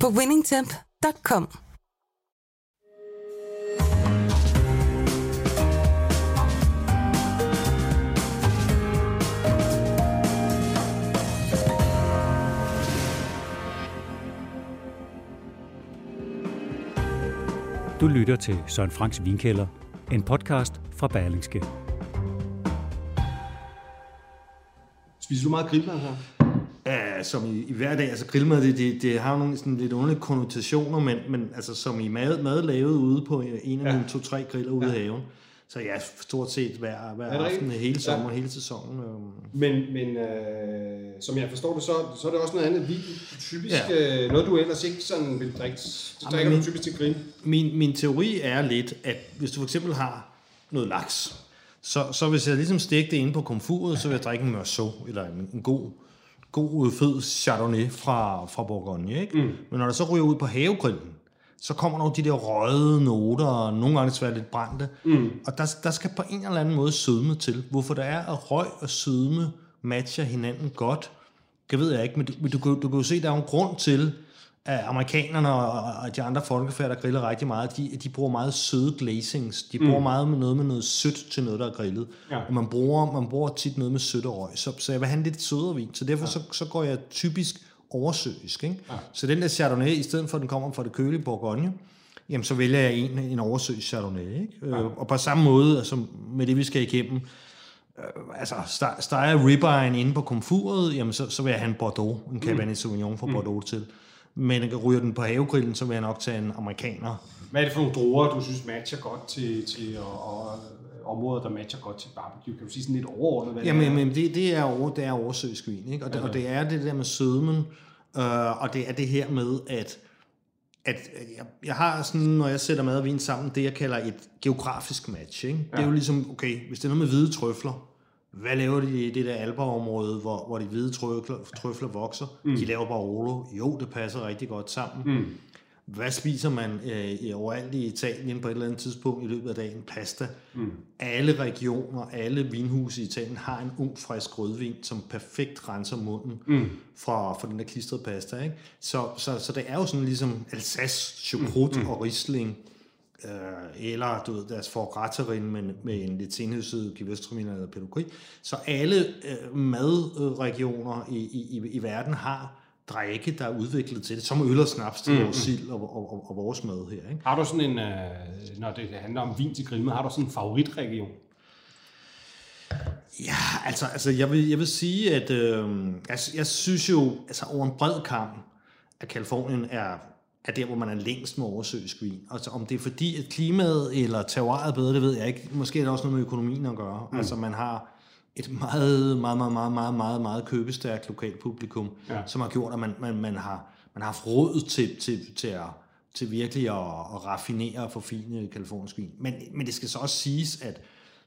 på winningtemp.com. Du lytter til Søren Franks Vinkælder, en podcast fra Berlingske. Spiser du meget grillmad her? Ja, som i, i hver dag, altså grillmad, det, det, det har nogle sådan lidt underlige konnotationer, men, men altså som i mad, mad lavet ude på en af ja. mine to-tre griller ude ja. i haven. Så ja, stort set hver, hver aften, hele sommer, ja. hele sæsonen. Øhm. Men, men øh, som jeg forstår det, så, så er det også noget andet vin. Typisk ja. øh, noget, du ellers ikke sådan vil drikke. Så drikker min, du typisk til grill. Min, min teori er lidt, at hvis du for eksempel har noget laks, så, så hvis jeg ligesom stikker det inde på komfuret, så vil jeg drikke en Meursault, eller en, en god, god fed Chardonnay fra, fra Bourgogne. Ikke? Mm. Men når der så ryger ud på havegrillen, så kommer nogle de der røde noter, og nogle gange svært lidt brændte. Mm. Og der, der skal på en eller anden måde sødme til. Hvorfor der er, at røg og sødme matcher hinanden godt, det ved jeg ikke, men du, du, du, du kan jo se, der er en grund til, at amerikanerne og de andre folkefærd, der griller rigtig meget, de, de bruger meget søde glazings. De bruger mm. meget med noget med noget sødt til noget, der er grillet. Ja. Og man bruger, man bruger tit noget med sødt og røg. Så, så jeg vil have en lidt sødere vin. Så derfor ja. så, så går jeg typisk oversøisk. Ikke? Ja. Så den der Chardonnay, i stedet for at den kommer fra det kølige Bourgogne, jamen så vælger jeg en, en oversøisk Chardonnay. Ikke? Ja. Øh, og på samme måde, altså med det vi skal igennem, øh, altså steger ribbejen inde på komfuret, jamen så, så vil jeg have en Bordeaux, en Cabernet mm. Sauvignon fra mm. Bordeaux til. Men ryger den på havegrillen, så vil jeg nok tage en amerikaner. Hvad er det for nogle druer, du synes matcher godt til, til og, og områder, der matcher godt til barbecue? Kan du sige sådan lidt overordnet? Hvad Jamen, men det, det, er over, det er oversøisk vin, ikke? Og, det, og det er det der med sødmen, øh, og det er det her med, at at jeg, jeg har sådan, når jeg sætter mad og vin sammen, det jeg kalder et geografisk match. Ikke? Ja. Det er jo ligesom, okay, hvis det er noget med hvide trøfler, hvad laver de i det der alberområde, hvor, hvor de hvide trøfler, trøfler vokser? Mm. De laver Barolo. Jo, det passer rigtig godt sammen. Mm. Hvad spiser man øh, overalt i Italien på et eller andet tidspunkt i løbet af dagen? Pasta. Mm. Alle regioner, alle vinhuse i Italien har en ung, frisk rødvin, som perfekt renser munden mm. fra, fra den der klistrede pasta. Ikke? Så, så, så det er jo sådan ligesom Alsace, Chokrut mm. mm. og Riesling øh, eller du ved, deres forgratterin med, med en lidt senhøsset Gewürztraminer eller Pedogris. Så alle øh, madregioner i, i, i verden har drikke, der er udviklet til det, som øl og snaps til mm. vores sild og, og, og, og vores mad her. Ikke? Har du sådan en, øh, når det handler om vin til grillmad, har du sådan en favoritregion? Ja, altså, altså jeg, vil, jeg vil sige, at øh, altså, jeg synes jo, altså over en bred kamp, at Kalifornien er er der, hvor man er længst med oversøisk vin. Altså om det er fordi, at klimaet eller terroiret er bedre, det ved jeg ikke. Måske er det også noget med økonomien at gøre. Mm. Altså man har et meget, meget, meget, meget, meget, meget, meget købestærkt lokalt publikum, ja. som har gjort, at man, man, man, har, man har haft råd til, til, til, at, til virkelig at, at raffinere og forfine kalifornisk vin. Men, men det skal så også siges, at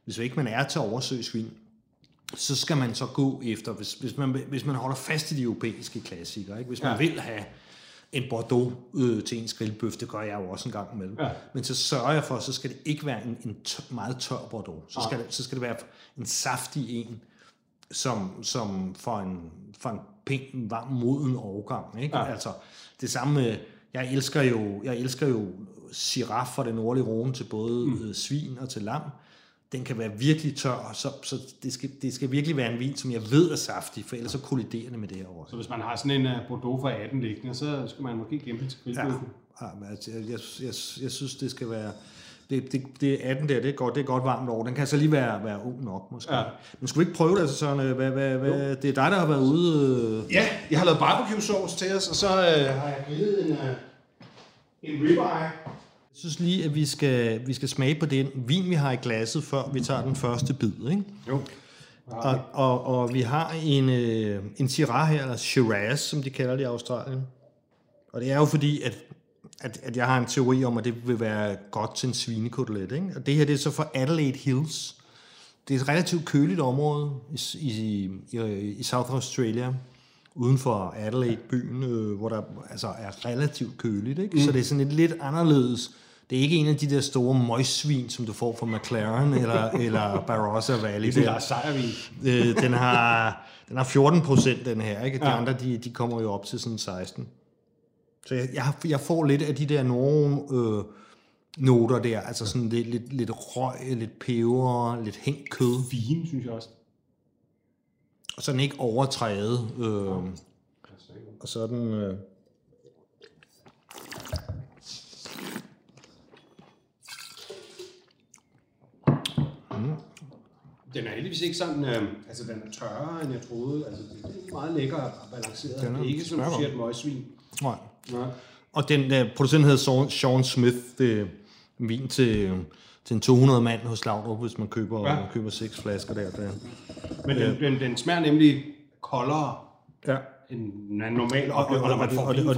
hvis ikke man er til oversøisk vin, så skal man så gå efter, hvis, hvis, man, hvis man holder fast i de europæiske klassikere, ikke? hvis man ja. vil have en Bordeaux øh, til en grillbøf, det gør jeg jo også en gang imellem. Ja. Men så sørger jeg for, så skal det ikke være en, en tør, meget tør Bordeaux. Så skal, det, så skal det være en saftig en, som, som for en, for en pæn, varm, moden overgang. Ikke? Ja. Altså, det samme med, jeg elsker jo, jeg elsker jo Syrah fra den nordlige Rhone til både mm. Øh, svin og til lam den kan være virkelig tør, så, så det, skal, det skal virkelig være en vin, som jeg ved er saftig, for ellers så kolliderer det med det her også. Så hvis man har sådan en uh, Bordeaux fra 18 liggende, så skal man måske gemme det til grillbøffen? Ja, ja men altså, jeg, jeg, jeg, jeg synes, det skal være... Det, det, det 18 der, det er, godt, det er godt varmt over. Den kan så lige være, være ung nok, måske. Ja. Men skulle vi ikke prøve det, altså sådan, øh, hvad, hvad, hvad, det er dig, der har været ude... Øh... Ja, jeg har lavet barbecue sauce til os, og så øh, har jeg grillet en, øh, en ribeye jeg synes lige, at vi skal, vi skal smage på den vin, vi har i glasset, før vi tager den første bid. Ikke? Jo. Og, og, og vi har en, øh, en Syrah her, eller Shiraz, som de kalder det i Australien. Og det er jo fordi, at, at, at jeg har en teori om, at det vil være godt til en svinekotelet. Ikke? Og det her det er så for Adelaide Hills. Det er et relativt køligt område i, i, i, i South Australia, uden for Adelaide-byen, øh, hvor der altså er relativt køligt. Ikke? Mm. Så det er sådan et lidt anderledes... Det er ikke en af de der store møgssvin, som du får fra McLaren eller, eller Barossa Valley. Det er sejrvin. Øh, den, har, den har 14 procent, den her. Ikke? De ja. andre, de, de kommer jo op til sådan 16. Så jeg, jeg, jeg får lidt af de der nogle øh, noter der, altså sådan lidt, lidt, lidt røg, lidt peber, lidt hængt kød. Vin, synes jeg også. Og så er den ikke overtrædet. Øh, og så er den... Øh, Den er heldigvis ikke sådan, øh, altså den er tørre, end jeg troede. Altså, det er meget lækker og balanceret. Den er- det er ikke som du siger et møgsvin. nej. Nej. Og den der producent hedder Sean- Smith. Det er vin til, til en 200 mand hos Laudrup, hvis man køber, Ja. køber seks flasker der. der. Men den, den, den smager nemlig koldere Ja. end en normal Og, og, det, er jo,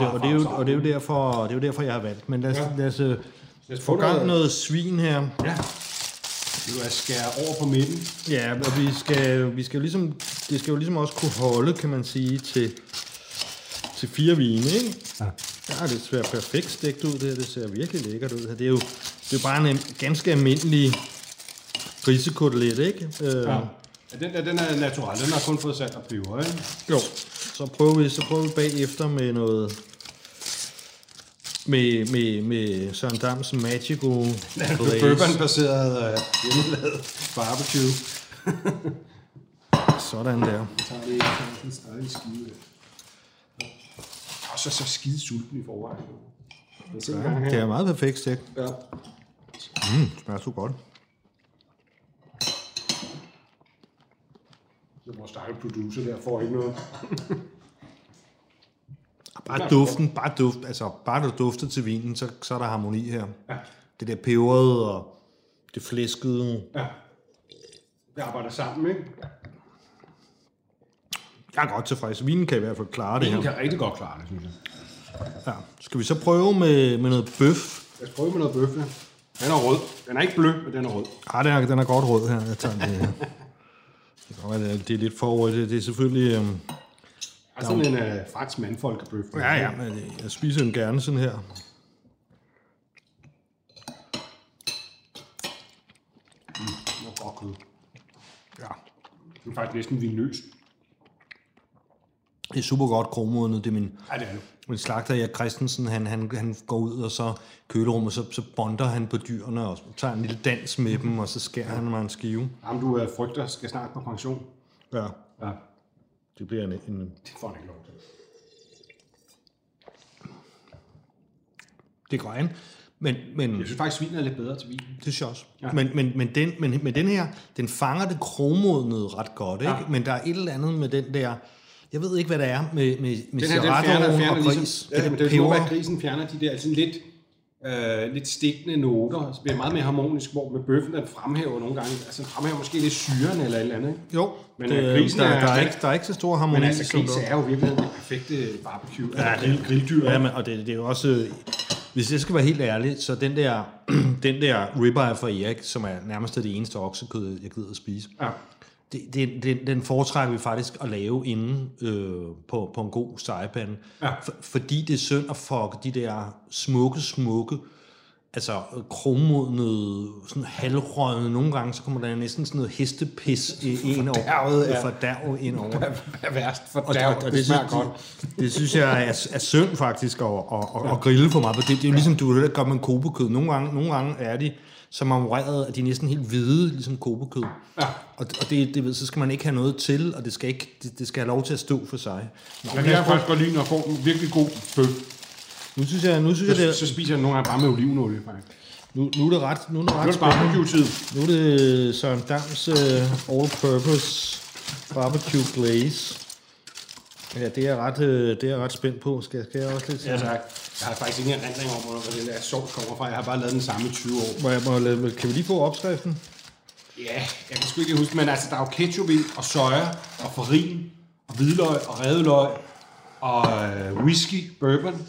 er derfor, det er jo derfor, jeg har valgt. Men lad os, Ja. lad os, øh, Lad os få gang noget- svin her. Ja. Det er skære over på midten. Ja, og vi skal, vi skal jo ligesom, det skal jo ligesom også kunne holde, kan man sige, til, til fire vine, ikke? Ja. Ja, det ser perfekt stegt ud, det her. Det ser virkelig lækkert ud. Det er jo, det er bare en ganske almindelig grisekotelet, ikke? Øh, Ja. Ja, den der, den er natural. Den har kun fået salt og peber, ikke? Jo, så prøver vi, så prøver vi bagefter med noget, med, med, med Søren Dams Magical Glaze. Bourbon-baseret øh, hjemmelavet barbecue. Sådan der. tager det en stadig skide. Og så så skide sulten i forvejen. Ja, Det er meget perfekt stegt. Ja. Mm, smager så godt. Så vores stakke producer der får ikke noget. Bare duften, bare duft, altså bare du dufter til vinen, så, så er der harmoni her. Ja. Det der peberede og det flæskede. Ja. Vi arbejder sammen, ikke? Jeg er godt tilfreds. Vinen kan i hvert fald klare det Den her. kan rigtig godt klare det, synes jeg. Ja. Skal vi så prøve med, med noget bøf? Lad os prøve med noget bøf her. Den er rød. Den er ikke blød, men den er rød. Ah, den er, den er godt rød her. Jeg tager det her. Det, godt være, det er lidt for rødt. Det, det er selvfølgelig... Øhm, Det er sådan en uh, fransk mandfolkebøf. ja, ja, men jeg spiser den gerne sådan her. Den er godt kød. Ja. Den er faktisk næsten vinøs. Det er super godt kromodnet. Det er min, Ja, det er det. min slagter, Erik Christensen, han, han, han går ud, og så kølerummet, så, så bonder han på dyrene, og tager en lille dans med dem, og så skærer han mig en skive. Ham, du uh, frygter, skal snart på pension. Ja, Ja, det bliver en, en det får han ikke lov til. det går an. Men, men Jeg synes faktisk, svin er lidt bedre til vin. det synes jeg også. Ja. Ja. Men, men, men, den, men, men den her, den fanger det kromodnede ret godt, ikke? Ja. Ja. Men der er et eller andet med den der, jeg ved ikke, hvad det er med, med, med Den her, den fjerner, fjerner og ligesom, gris. ja, men det er jo peber. at grisen fjerner de der sådan lidt, øh, lidt stikkende noter. Så bliver meget mere harmonisk, hvor med bøffen, den fremhæver nogle gange, altså fremhæver måske lidt syren eller et eller andet. Ikke? Jo, Men, men øh, det, grisen der, er- der, er ikke, der er ikke så stor harmoni. Men altså, gris der- er jo virkelig det perfekte barbecue. Ja, altså, grill, grilldyr. Ja, men, og det, det er jo også... øh, Hvis jeg skal være helt ærlig, så den der, den der ribeye fra Erik, som er nærmest det eneste oksekød, jeg gider at spise, ja. Det, det, det, den foretrækker vi faktisk at lave inde øh, på, på en god stegepande. Ja. For, fordi det er synd at fuck de der smukke, smukke, altså kromodnede, sådan halvrødne, nogle gange, så kommer der næsten sådan noget hestepis i- ind over, Fordærvet, ja. fordærv ind over. Hvad er værst for Og, der, og, og det, det, smager godt. det, det synes jeg er, er synd faktisk at, at, at, at grille for meget. For det, det er jo ligesom, du det gør med kobekød. Nogle gange, nogle gange er de så marmoreret, at de er næsten helt hvide, ligesom kobekød. Ja. Og, og det, det, så skal man ikke have noget til, og det skal, ikke, det, det skal have lov til at stå for sig. Nå, Jeg kan faktisk godt lide, når jeg får en virkelig god bøf. nu synes jeg, nu synes jeg Så, det, så spiser jeg nogle gange bare med olivenolie, faktisk. nu, nu er det ret, nu er det Nu er ret det barbecue-tid. Nu er det Søren Dams uh, all-purpose barbecue glaze. Ja, det er jeg ret, uh, det er jeg ret spændt på. Skal, skal jeg også lidt Ja, tak. Jeg har faktisk ingen erindring om, hvor den der sovs kommer fra. Jeg har bare lavet den samme i 20 år. Må jeg, må jeg, lade- kan vi lige få opskriften? Ja, jeg kan sgu ikke huske, men altså, der er jo ketchup i, og soja, og farin, og hvidløg, og redeløg, og øh, whisky, bourbon,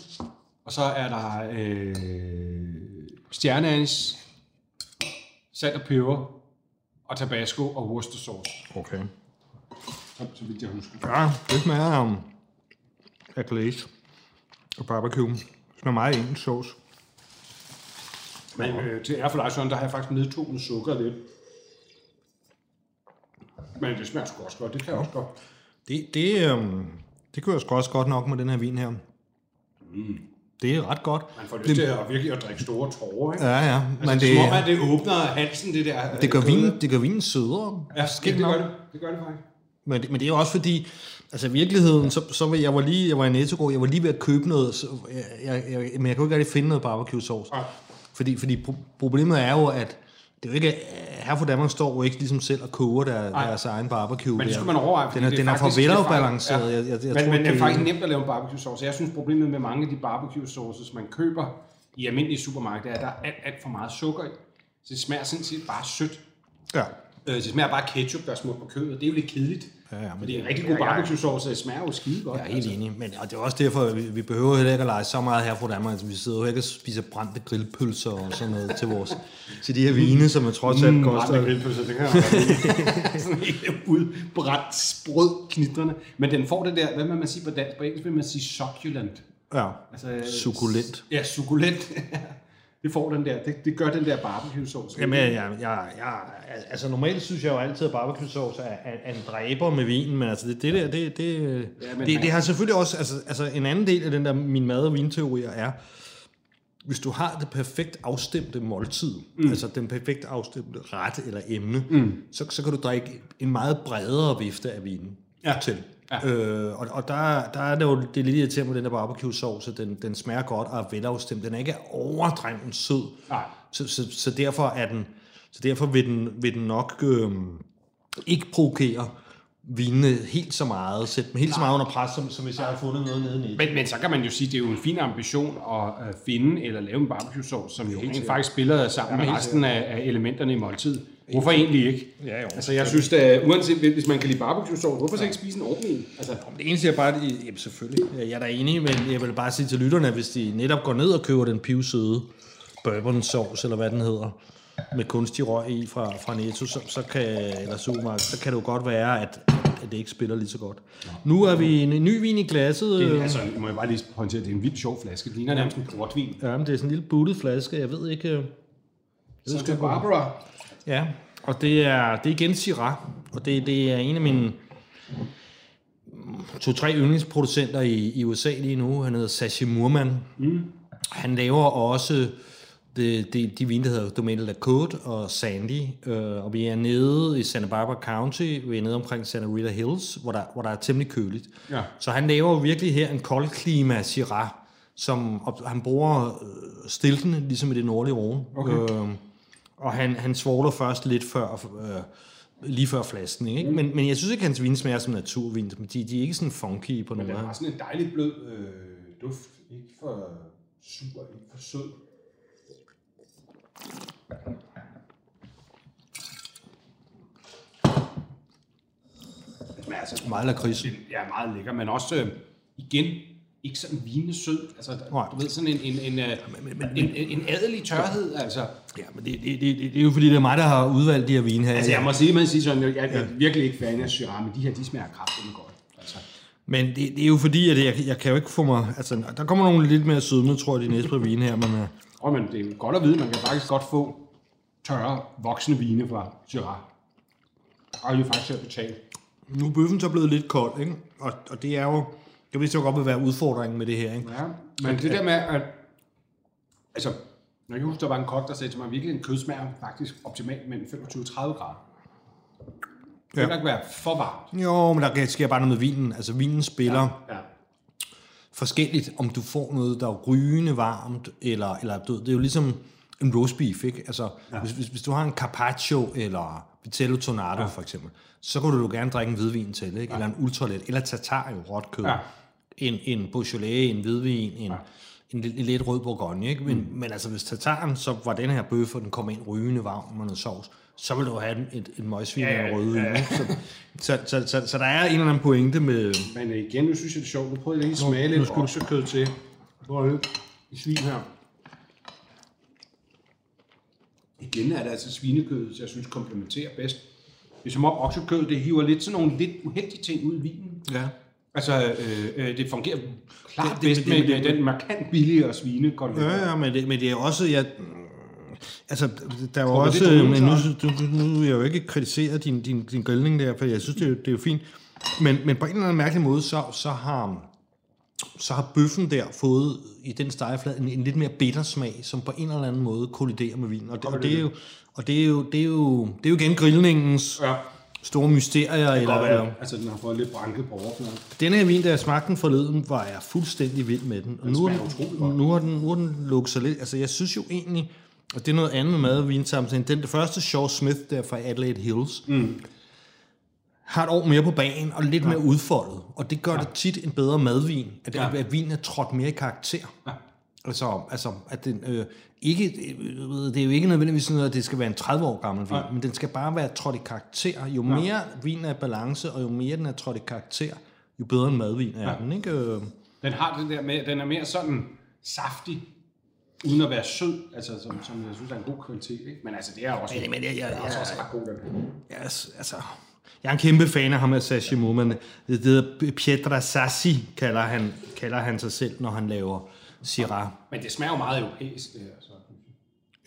Og så er der øh, stjerneanis, salt og peber, og tabasco og Worcestersauce, Okay. Så, vidt jeg husker. Ja, det smager um, af glaze og barbecue. Det smager meget ens sauce. Men øh, til ære for dig, Søren, der har jeg faktisk nedtonet sukker lidt. Men det smager sgu også godt, det kan jeg også godt. Det, det, øhm, det kører sgu også godt nok med den her vin her. Mm. Det er ret godt. Man får lyst til at virkelig at drikke store tårer, ikke? Ja, ja. Altså, Men det, det, at det åbner halsen, det der. det, gør øh, vinen, det gør vinen sødere. Ja, det, det gør det. Det gør det faktisk. Men, det- men det er jo også fordi, altså i virkeligheden, så, så var jeg var lige, jeg var i Netto, jeg var lige ved at købe noget, så jeg, jeg, jeg, men jeg kunne ikke rigtig finde noget barbecue sauce. Nej. Fordi, fordi pro- problemet er jo, at det er jo ikke, her for Danmark står jo ikke ligesom selv og koger der, deres egen barbecue. Men det skulle man overveje. Den er, den er for er velafbalanceret. faktisk- Jeg, jeg, jeg men, tror, men det er faktisk nemt at lave en barbecue sauce. Jeg synes, problemet med mange af de barbecue sauces, man køber i almindelige supermarkeder, er, at der er alt, alt for meget sukker i. Så det smager sådan set bare sødt. Ja. Øh, det smager bare ketchup, der er smurt på kødet, det er jo lidt kedeligt. Ja, ja, men Fordi en det- rigtig god barbecue sauce det smager jo skide godt. Jeg er helt enig, men og det er også derfor, at vi, vi behøver heller ikke at lege så meget her fra Danmark. Altså, vi sidder jo ikke og spiser brændte grillpølser og sådan noget til vores til de her vine, som er trods alt Mm, koster. brændte grillpølser, det kan jeg Sådan helt udbrændt sprød knitrende. Men den får det der, hvad vil man sige på dansk? På engelsk vil man sige succulent. Ja, Altså, Succulent. Ja, succulent. det får den der, det, det gør den der barbecue sauce. Jamen, jeg, jeg, jeg, jeg, altså normalt synes jeg jo altid, at barbecue sauce er, er, er en dræber med vinen, men altså det, det der, det, det, Ja, men det, det har selvfølgelig også, altså, altså en anden del af den der min mad- og vinteorier er, hvis du har det perfekt afstemte måltid, mm. altså den perfekt afstemte ret eller emne, mm. så, så kan du drikke en meget bredere vifte af vinen Ja. til. Ja. Øh, og og der, der er det jo det er lidt irriterende med den der barbecue sauce, den, den smager godt og er velafstemt. Den er ikke overdrevent sød. Nej. Så, så, så derfor er den, så derfor vil den, vil den nok øh, ikke provokere vinene helt så meget, sætte dem helt så meget under pres, som, som hvis jeg har fundet noget nede i. Men, men så kan man jo sige, at det er jo en fin ambition at uh, finde eller lave en barbecue sauce, som jo rent faktisk spiller sammen med resten af, af elementerne i måltid. Hvorfor egentlig ikke? Ja, jo. Altså jeg synes, at uanset hvis man kan lide barbecue sauce, hvorfor så ikke spise en ordentlig en? Altså, Det eneste jeg bare, jamen selvfølgelig, jeg er da enig, men jeg vil bare sige til lytterne, at hvis de netop går ned og køber den pivsøde bourbon sauce, eller hvad den hedder, med kunstig røg i fra, fra Netto, så, så kan, eller supermarked, så kan det jo godt være, at, at det ikke spiller lige så godt. Nu er vi en, en ny vin i glasset. det, øh, er- altså, må jeg bare lige pointere, at det er en vildt sjov flaske. Det ligner nærmest en portvin. Ja, men det er sådan en lille buttet flaske, jeg ved ikke... øh, Santa Barbara. Ja, og det er, det er igen Syrah, og det, det er en af mine to-tre yndlingsproducenter i, i USA lige nu. Han hedder Sashi Murman. Mm. Han laver også det, det, de vine, der hedder Domaine La Côte og Sandy, øh, og vi er nede i Santa Barbara County, vi er nede omkring Santa Rita Hills, hvor der, hvor der er temmelig køligt. Ja. Så han laver jo virkelig her en koldklima Syrah, som og han bruger øh, stiltene, ligesom i det nordlige Rhone. Okay. Øh, og han, han svogler først lidt før, øh, lige før flasken, ikke? Mm. Men, men jeg synes ikke, hans vin smager som naturvin. De, de er ikke sådan funky på Men nogen den måde. har sådan en dejlig blød øh, duft. Ikke for sur, ikke for sød. Men altså, Meget lakrids. den er meget lækker, men også øh, igen, ikke sådan vinesød. Altså, Nej. du ved, sådan en, en, en, øh, en, en, en adelig tørhed, altså. Ja, men det, det, det, det, er jo fordi, det er mig, der har udvalgt de her vine her. Altså, jeg må sige, man siger sådan, jeg, jeg er virkelig ikke fan af Syrah, men de her, de smager kraftigt godt. Altså, Men det, det er jo fordi, at jeg, jeg kan jo ikke få mig... Altså, der kommer nogle lidt mere sødme, tror jeg, de næste par vine her, men... øh, og men det er jo godt at vide, man kan faktisk godt få tørre, voksne vine fra Syrah. Og er faktisk at betale. Nu er bøffen så blevet lidt kold, ikke? Og, og det er jo... Jeg vidste jo godt vil være udfordringen med det her, ikke? Ja, men det der med, at... Altså, jeg kan huske, der var en kok, der sagde til mig, at virkelig en kød smager faktisk optimalt mellem 25 og 30 grader. Det kan Ja. ikke være for varmt. Jo, men der sker bare noget med vinen. Altså, vinen spiller Ja. forskelligt, om du får noget, der er rygende varmt, eller, eller du, det er jo ligesom en roast beef, ikke? Altså, ja. hvis, hvis, hvis du har en carpaccio, eller vitello tornado ja. for eksempel, så kan du jo gerne drikke en hvidvin til, ikke? Ja. Eller en ultralet, eller tartar jo, råt kød. Ja. En, en Beaujolais, en hvidvin, en, ja. en, lidt- en lidt rød bourgogne, ikke? Men, mm. men altså, hvis tartaren, så var den her bøf, og den kom ind rygende varm med noget sovs, så vil du have et, et, et møgsvin ja, ja, rødvin, ja. Så, så, så, så, så, der er en eller anden pointe med... Men igen, nu synes jeg, det er sjovt. Nu prøver jeg lige at smage lidt oksekød til. Prøv at høre. svin her. Igen er det altså svinekødet, jeg synes komplementerer bedst. Det er som om oksekød, det hiver lidt sådan nogle lidt uheldige ting ud i vinen. Ja. Altså, øh, øh, det fungerer klart Det- bedst det- med det- det, den markant billigere svine. Ja, ja, men det, men det er også, jeg, altså, der du, også, det er men nu, du, nu vil jeg jo ikke kritisere din, din, din grillning der, for jeg synes, det er, jo- det er jo fint. Men, men på en eller anden mærkelig måde, så, så har, så har bøffen der fået i den stegeflade en, en lidt mere bitter smag, som på en eller anden måde kolliderer med vinen. Og det, og det er jo, og det er jo, det er jo, det er jo igen grillningens Ja, store mysterier. Eller, godt eller, være. Altså, den har fået lidt branket på overfladen. den her vin, der jeg smagte den forleden, var jeg fuldstændig vild med den. Og nu, er smager utroligt den, nu, har den, nu har den lukket sig lidt. Altså, jeg synes jo egentlig, og det er noget andet med mad og vinsammenhæng, den det første Shaw Smith der fra Adelaide Hills, mm. har et år mere på banen og lidt ja. mere udfoldet. Og det gør ja. det tit en bedre madvin, at. Ja. at vinen er trådt mere i karakter. Ja. Altså, altså at den, øh, ikke, øh, det er jo ikke nødvendigvis sådan, at det skal være en 30 år gammel vin, Nej. men den skal bare være trådt i karakter. Jo mere vinen er i balance, og jo mere den er trådt i karakter, jo bedre en madvin er ja. den, ikke? Øh, Den har det der med, den er mere sådan saftig, uden at være sød, altså som, som jeg synes er en god kvalitet, ikke? Men altså, det er også, Men- men jeg- jeg- den er også, jeg- også ret god, den her. Yes, altså, jeg er en kæmpe fan af ham af Sashi men det det hedder Pietra Sassi, kalder han, kalder han sig selv, når han laver Syrah. Men det smager jo meget europæisk, det her. Så.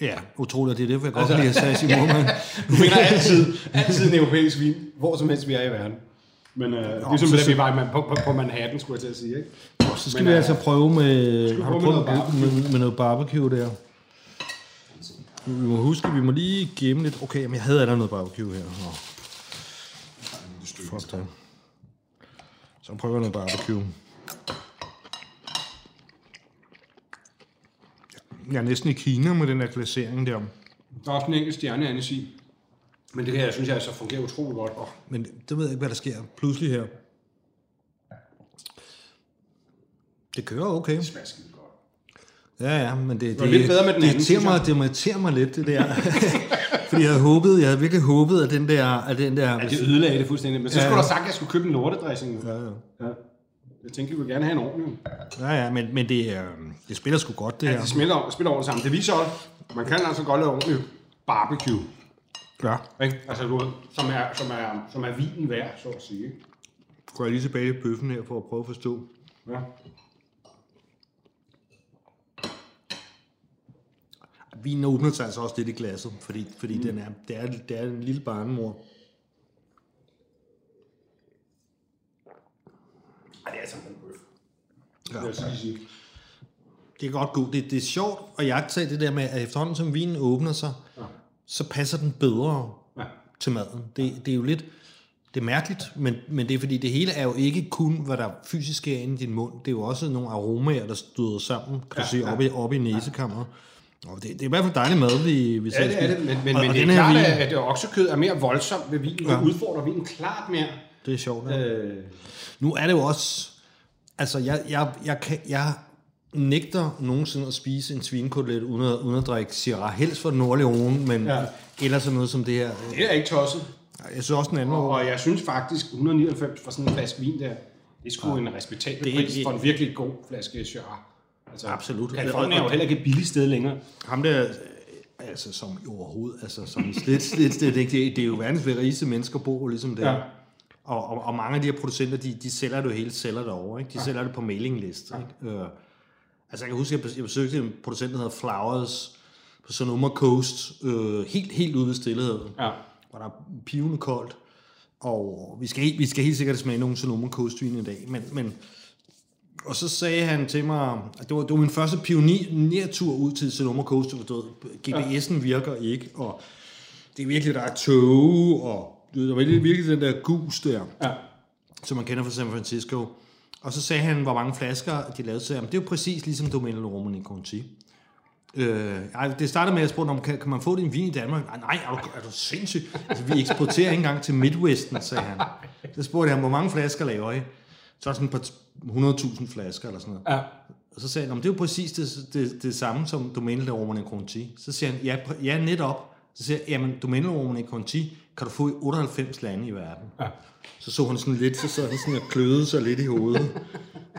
Ja, utroligt, det er derfor, jeg godt altså, lide Sashi Moman. Du finder altid, altid en europæisk vin, hvor som helst vi er i verden. Men øh, ligesom så- det, vi var i- på, på, på Manhattan, skulle jeg til at sige, ikke? Så skal Men, vi øh, altså prøve med, har du prøve med prøvet noget med, med noget barbecue der? Vi må huske, vi må lige gemme lidt. Okay, men jeg havde allerede noget barbecue her. Nå. Fuck det. Så prøver jeg noget barbecue. Jeg er næsten i Kina med den der glasering der. Der er også en enkelt stjerne andet i. Men det her, jeg synes jeg, altså fungerer utroligt godt. Oh, Men det ved jeg ikke, hvad der sker pludselig her. Det kører okay. det smager skide godt. Ja, ja, men det, var lidt bedre med den det, anden, irriterer synes mig, det irriterer mig lidt, det der. Fordi jeg havde håbet, jeg havde virkelig håbet, at den der... At den der Ja, det ødelagde det fuldstændig. Men så Ja, skulle ja. du have sagt, at jeg skulle købe en lortedressing. ja, ja. Ja. Jeg tænkte, vi ville gerne have en ordentlig. ja, ja men, men det, er, det spiller sgu godt, det Ja. her. Det smelter, spiller ordentligt sammen. Det viser også, at man kan altså godt lave ordentlig barbecue. Ja. Ikke? Altså, du som er, som er, som er vinen værd, så at sige. Går jeg lige tilbage i bøffen her, for at prøve at forstå. Ja. Vinen åbner sig altså også lidt i glasset, fordi, fordi mm. den er, det, er, det er en lille barnemor. Ej, det er altså en god bøf. Ja. Det jeg sige. Det er godt god. Det, det er sjovt at jagtage det der med, at efterhånden som vinen åbner sig, Ja. så passer den bedre Ja. til maden. Det, det er jo lidt, det er mærkeligt, men, men det er fordi, det hele er jo ikke kun, hvad der fysisk er inde i din mund. Det er jo også nogle aromaer, der støder sammen, kan du Ja, sige, ja. op i, op i næsekammeret. Og det, det er i hvert fald dejlig mad, vi, vi Ja, det er det, men, men, og, men og det er klart, vin, at, at oksekød er mere voldsomt ved vinen. Ja. Det udfordrer vinen klart mere. Det er sjovt. Ja. Øh, Nu er det jo også... Altså, jeg, jeg, jeg, kan, jeg nægter nogensinde at spise en svinekotelet uden at, uden at drikke Syrah. Helst for Rhone, men Ja. ja. eller sådan noget som det her. det er ikke tosset. Jeg synes også, den anden Og, og jeg synes faktisk, 199 for sådan en flaske vin der, det er sgu ja. en respektabel Det er- pris for en virkelig god flaske Syrah. Altså, Absolut. Kalifornien er jo heller ikke et billigt sted længere. Ham der, altså som overhovedet, altså som slet, slet, slet ikke, det, det er jo verdens rigeste mennesker bor ligesom der. Ja. Ja. Og, og, og, mange af de her producenter, de, de sælger det jo hele sælger derovre, ikke? De ja. sælger det på mailingliste, ikke? Øh, altså jeg kan huske, at jeg bes- jeg besøgte en producent, der hedder Flowers på Sonoma Coast, øh, helt, helt ude ved stilleheden. Ja. hvor der er pivende koldt. Og vi skal, vi skal helt sikkert smage nogle Sonoma Coast i dag, men, men og så sagde han til mig, at det var, det var min første pionertur ud til Sonoma Coast, GPS'en virker ikke, og det er virkelig, der er tog, og der var virkelig, virkelig den der gus der, Ja. som man kender fra San Francisco. Og så sagde han, hvor mange flasker de lavede, jeg, "Men det er jo præcis ligesom Domenico Romani Conti. Øh, ej, det startede med, at jeg spurgte, om kan, kan man få din vin i Danmark? Nej, nej, er du, er du sindssyg? Altså, vi eksporterer ikke engang til Midwesten, sagde han. Så spurgte jeg ham, hvor mange flasker laver I? Så er sådan et par 100.000 flasker eller sådan noget. Ja. Og så sagde han, "Nå, men det er jo præcis det, det, det samme som Domenico Romani Conti. Så siger han, ja, ja netop. Så siger jeg, jamen Domenico Romani Conti kan du få i 98 lande i verden. Ja. Så så han sådan lidt, så sad han sådan og kløede sig lidt i hovedet.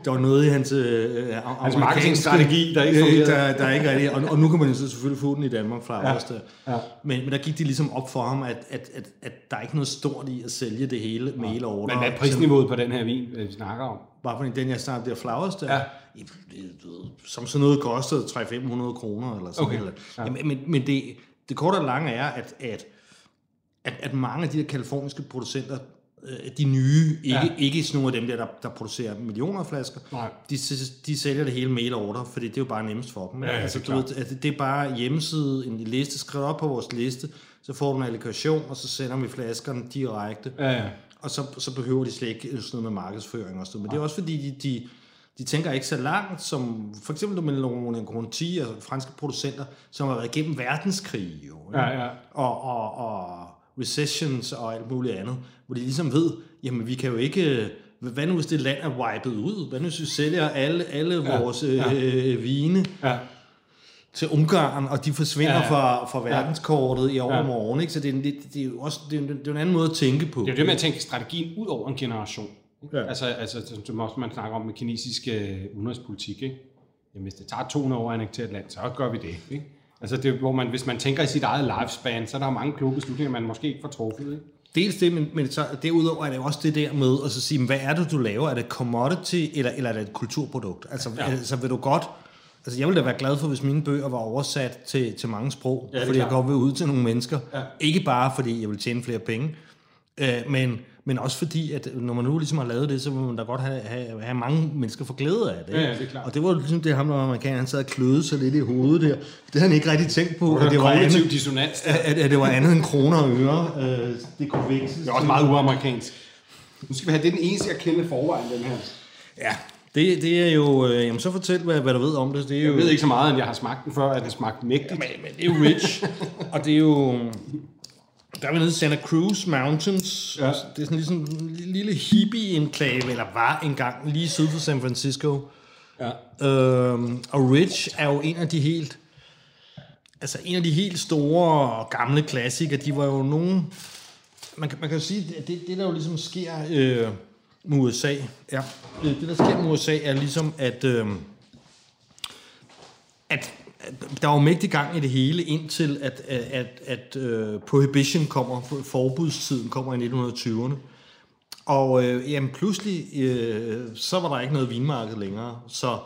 der var noget i hans, øh, Hans marketingstrategi, der ikke øh, fungerede. der, der ikke rigtig, og, og nu kan man jo så selvfølgelig få den i Danmark fra ja. der. ja. Men, men der gik det ligesom op for ham, at, at, at, at der er ikke noget stort i at sælge det hele med hele ordre. Men hvad er prisniveauet på den her vin, øh, vi snakker om? Bare fordi den, jeg snakker, der Flowers der, Ja. ja. som sådan noget kostede 300-500 kroner eller sådan Okay. noget. Ja. Ja. Men, men, men det, det korte og lange er, at, at, at, at mange af de der kaliforniske producenter, øh, de nye, ikke, Ja. ja. ikke sådan nogle af dem der, der, der producerer millioner af flasker, Nej. de, de sælger det hele mail order, fordi det er jo bare nemmest for dem. Ja, ja, altså, det er du ved, at det er bare hjemmeside, en liste, skriv op på vores liste, så får du en allokation, og så sender vi flaskerne direkte. Ja, ja. Og så, så behøver de slet ikke sådan noget med markedsføring og sådan. Men det er også fordi, de, de, de tænker ikke så langt, som for eksempel med Laurent Conti og franske producenter, som har været igennem verdenskrig jo. Ja, ja. Og, og, og recessions og alt muligt andet, hvor de ligesom ved, jamen vi kan jo ikke, hvad nu hvis det land er wiped ud? Hvad nu hvis vi sælger alle, alle Ja, vores øh, vine ja. til Ungarn, og de forsvinder Ja, ja, ja. ja. fra, fra verdenskortet i overmorgen, ikke? Så det er, det, det er jo også det er, det er en anden måde at tænke på. Det er jo det med at tænke strategien ud over en generation. Ja. Ja. Altså, altså, som også man snakker om med kinesisk øh, udenrigspolitik. Ikke? Jamen, hvis det tager 200 år at annektere et land, så gør vi det. Ikke? Altså, det, hvor man, hvis man tænker i sit eget lifespan, så er der mange kloge beslutninger, man måske ikke får truffet. Ikke? Dels det, men, men så, derudover er det også det der med at så sige, hvad er det, du laver? Er det commodity, eller, eller er det et kulturprodukt? Altså, Ja. altså vil du godt... Altså, jeg ville da være glad for, hvis mine bøger var oversat til, til mange sprog, Ja, fordi jeg klart. godt vil ud til nogle mennesker. Ja. Ikke bare, fordi jeg vil tjene flere penge, øh, men, men også fordi, at når man nu ligesom har lavet det, så vil man da godt have, have, have mange mennesker for glæde af det. Ja, ja, det er klart. Og det var jo ligesom det, ham var amerikaner, han sad og kløede sig lidt i hovedet der. Det havde han ikke rigtig tænkt på, at det var andet, dissonans. at, at, at det var andet end kroner og øre. Øh, det kunne veksles. Det er også meget uamerikansk. Nu skal vi have, det den eneste, jeg kender forvejen, den her. Ja, det, det er jo... Øh, jamen, så fortæl, hvad, hvad du ved om det. Det er jo, Jeg ved ikke så meget, end jeg har smagt den før, at det smagte mægtigt. Men, men det er jo rich. og det er jo... Der er vi nede i Santa Cruz Mountains. Ja. Det er sådan ligesom en lille hippie-enklave, eller var engang lige syd for San Francisco. Ja. Øhm, og Rich er jo en af de helt... Altså en af de helt store og gamle klassikere, de var jo nogen... Man kan, man kan jo sige, at det, det der jo ligesom sker øh, med USA, ja, øh, det der sker med USA er ligesom, at, øh, at der var mægtig gang i det hele, indtil at, at, at, at uh, prohibition kommer, forbudstiden kommer i 1920'erne. Og øh, jamen, pludselig, øh, så var der ikke noget vinmarked længere. Så,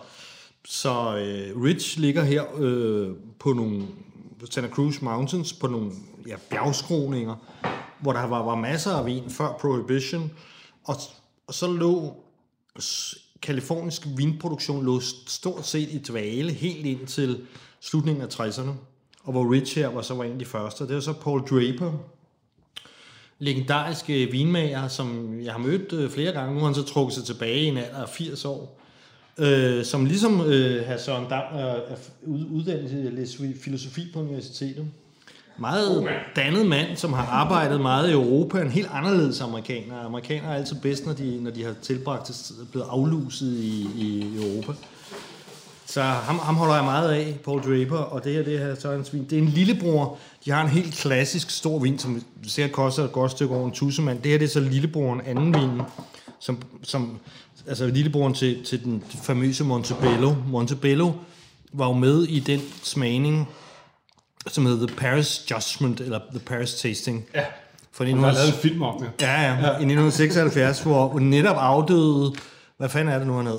så øh, Rich ligger her øh, på nogle Santa Cruz Mountains, på nogle ja, bjergskroninger, hvor der var, var masser af vin før Prohibition. Og, og så lå kalifornisk vinproduktion lå stort set i dvale helt indtil slutningen af 60'erne. Og hvor Rich her var så var en af de første. Det var så Paul Draper, legendariske vinmager, som jeg har mødt øh, flere gange. Nu har han så trukket sig tilbage i en alder af 80 år. Øh, som ligesom øh, herr Søren Dam er, er ud- uddannet til at læse filosofi på universitetet. Meget dannet mand, som har arbejdet meget i Europa. En helt anderledes amerikaner. Amerikanere er altid bedst, når de, når de har tilbragt blevet afluset i, i Europa. Så ham, ham holder jeg meget af, Paul Draper, og det her, det her så er hans vin. Det er en lillebror. De har en helt klassisk stor vin, som sikkert koster et godt stykke over en tussemand. Det her det er så lillebroren anden vin, som, som altså lillebroren til, til den famøse Montebello. Montebello var jo med i den smagning, som hedder The Paris Judgment, eller The Paris Tasting. Ja. For Der er lavet en film om det. Ja, ja, i 1976, hvor netop afdøde... Hvad fanden er det nu, han hed?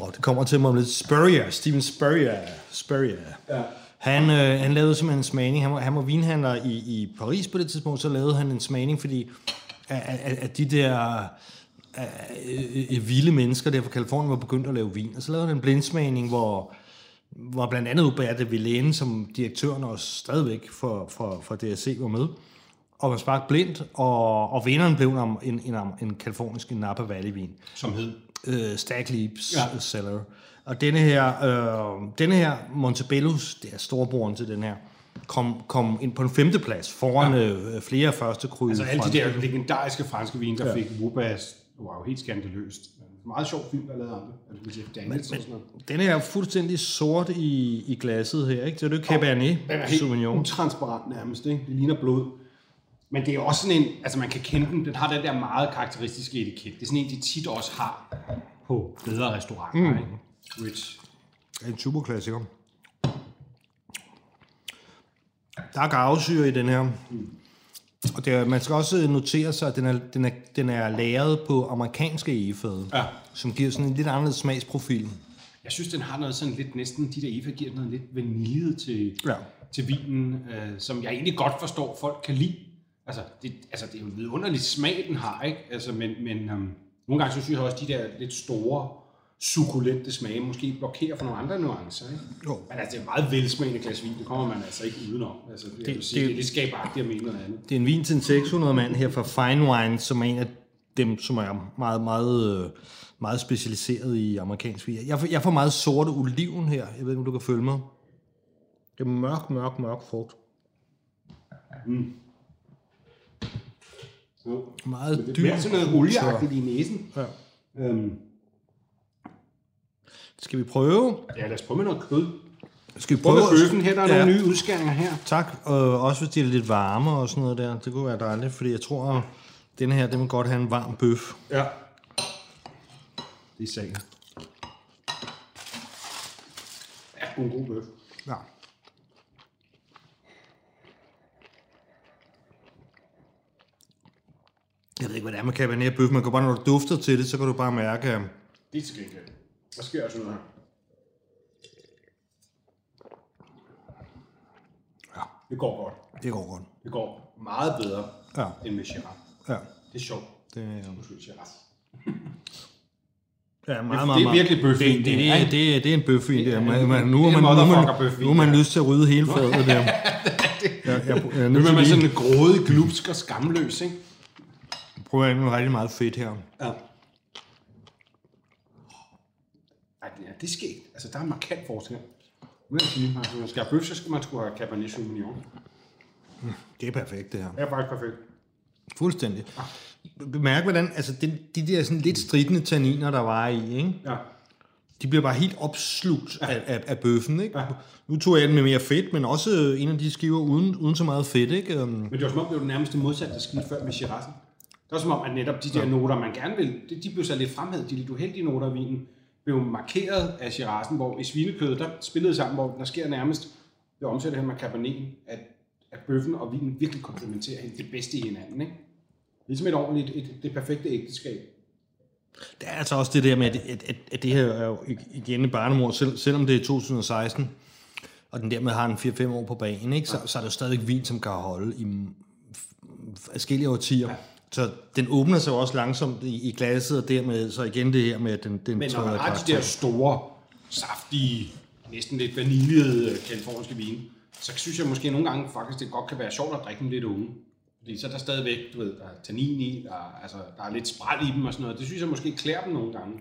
Nå, det kommer til mig om lidt. Spurrier, Steven Spurrier. Spurrier. Ja. Han, øh, han lavede simpelthen en smagning. Han var, han var vinhandler i, i Paris på det tidspunkt, så lavede han en smagning, fordi at, at, at de der øh, øh, vilde mennesker der fra Kalifornien var begyndt at lave vin. Og så lavede han en blindsmagning, hvor, hvor blandt andet Hubert de Villene, som direktøren også stadigvæk for, for, for DSC var med. Og man smagte blindt, og, og vinderen blev en, en, en, en kalifornisk Napa Valley-vin Som hed. Øh, Stag Leaps Ja. Cellar. Og denne her, øh, denne her Montebellos, det er storebroren til den her, kom, kom ind på en femteplads foran ja. øh, flere første kryds. Altså alle de der legendariske franske vine, der ja. fik Wubas, var jo helt skandaløst. Meget sjov film, der lavede andre. Altså med Jeff Daniels og sådan noget. Den her er fuldstændig sort i, i glasset her, ikke? Det er jo Cabernet Den er helt Sauvignon. utransparent nærmest, ikke? Det ligner blod. Men det er også sådan en, altså man kan kende den, den har den der meget karakteristiske etiket. Det er sådan en, de tit også har på bedre restauranter, mm. ikke? Rich. En super klassiker. Der er gavsyre i den her. Og det er, man skal også notere sig, at den er, den er, den er lavet på amerikanske egefade, Ja. som giver sådan en lidt anderledes smagsprofil. Jeg synes, den har noget sådan lidt, næsten de der Eva giver noget lidt vanilje til, Ja. til vinen, øh, som jeg egentlig godt forstår, folk kan lide. Altså, det, altså, det er jo en vidunderlig smag, den har, ikke? Altså, men, men um, nogle gange så synes jeg også, de der lidt store, sukulente smage måske blokerer for nogle andre nuancer, ikke? Jo. Men altså, det er et meget velsmagende glas vin, det kommer man altså ikke udenom. Altså, det, det, det- sige, det, det- det er lidt skabagtigt at mene noget andet. Det er en vin til en 600 mand her fra Fine Wine, som er en af dem, som er meget, meget, øh, meget specialiseret i amerikansk vin. Jeg får, jeg får meget sorte oliven her. Jeg ved ikke, om du kan følge mig. Det er mørk, mørk, mørk frugt. Jo. Meget Det dyb. bliver sådan noget olieagtigt i næsen. Ja. Øhm, Skal vi prøve? ja, lad os prøve med noget kød. Skal vi Prøv prøve? med bøffen her, der er Ja. nogle nye udskæringer her. Tak, og også hvis det er lidt varme og sådan noget der. Det kunne være dejligt, fordi jeg tror, at den her, den vil godt have en varm bøf. Ja. Det er sagen. Ja, en god bøf. Ja. Jeg ved ikke, hvad det er med Cabernet Bøf. Man kan bare, når du dufter til det, så kan du bare mærke, at Det er til gengæld. Der sker også noget her. Ja. Det går godt. det går godt. Det går meget bedre Ja. end med Shiraz. Ja. Det er sjovt. Det, er- Undskyld, Shiraz. ja, meget, det er meget, meget. virkelig bøfvin, Det, det, det her, det, det, er- det er en bøfvin, det er. Man, man, nu er man, nu man, motherfucker-bøfvin, nu har man lyst til at rydde hele fadet der. Ja, jeg, jeg, jeg, Nu er man jeg, sådan grådig, glupsk og skamløs, ikke? Prøver med rigtig meget fedt her. Ja. Ej, det er, det er sket. Altså, der er en markant forskel. Nu vil jeg sige, altså, man skal have bøf, så skal man sgu have Cabernet Sauvignon. Det er perfekt, det her. Det er faktisk perfekt. Fuldstændig. Bemærk, hvordan altså, de, de der sådan lidt stridende tanniner, der var i, ikke? Ja. de bliver bare helt opslugt af, af, af bøffen. Ikke? Nu tog jeg den med mere fedt, men også en af de skiver uden, uden så meget fedt. Ikke? Men det var som om, det var det nærmeste modsatte, der skete før med Shiraz'en. Det var som om, at netop de der noter, man gerne vil, de, de blev så lidt fremhævet. De lidt uheldige noter i vinen blev markeret af Shiraz'en, hvor i svinekødet, der spillede sammen, hvor der sker nærmest ved omsætte her med Cabernet, at, at bøffen og vinen virkelig komplementerer det bedste i hinanden. Ikke? Ligesom et ordentligt, et, det perfekte ægteskab. det er altså også det der med, at, at, at, at det her er jo igen et barnemord, selv, selvom det er 2016, og den dermed har en 4-5 år på banen, ikke? Så, så er det jo stadigvæk vin, som kan holde i forskellige årtier. Ja. Så den åbner sig også langsomt i, i glasset, og dermed så igen det her med, at den, den Men når man har de der store, saftige, næsten lidt vaniljede øh, kaliforniske vine, så synes jeg måske nogle gange faktisk, det godt kan være sjovt at drikke dem lidt unge. Fordi så er der stadigvæk, du ved, der er tannin i, der er, altså, der er lidt spræl i dem og sådan noget. Det synes jeg måske klæder dem nogle gange.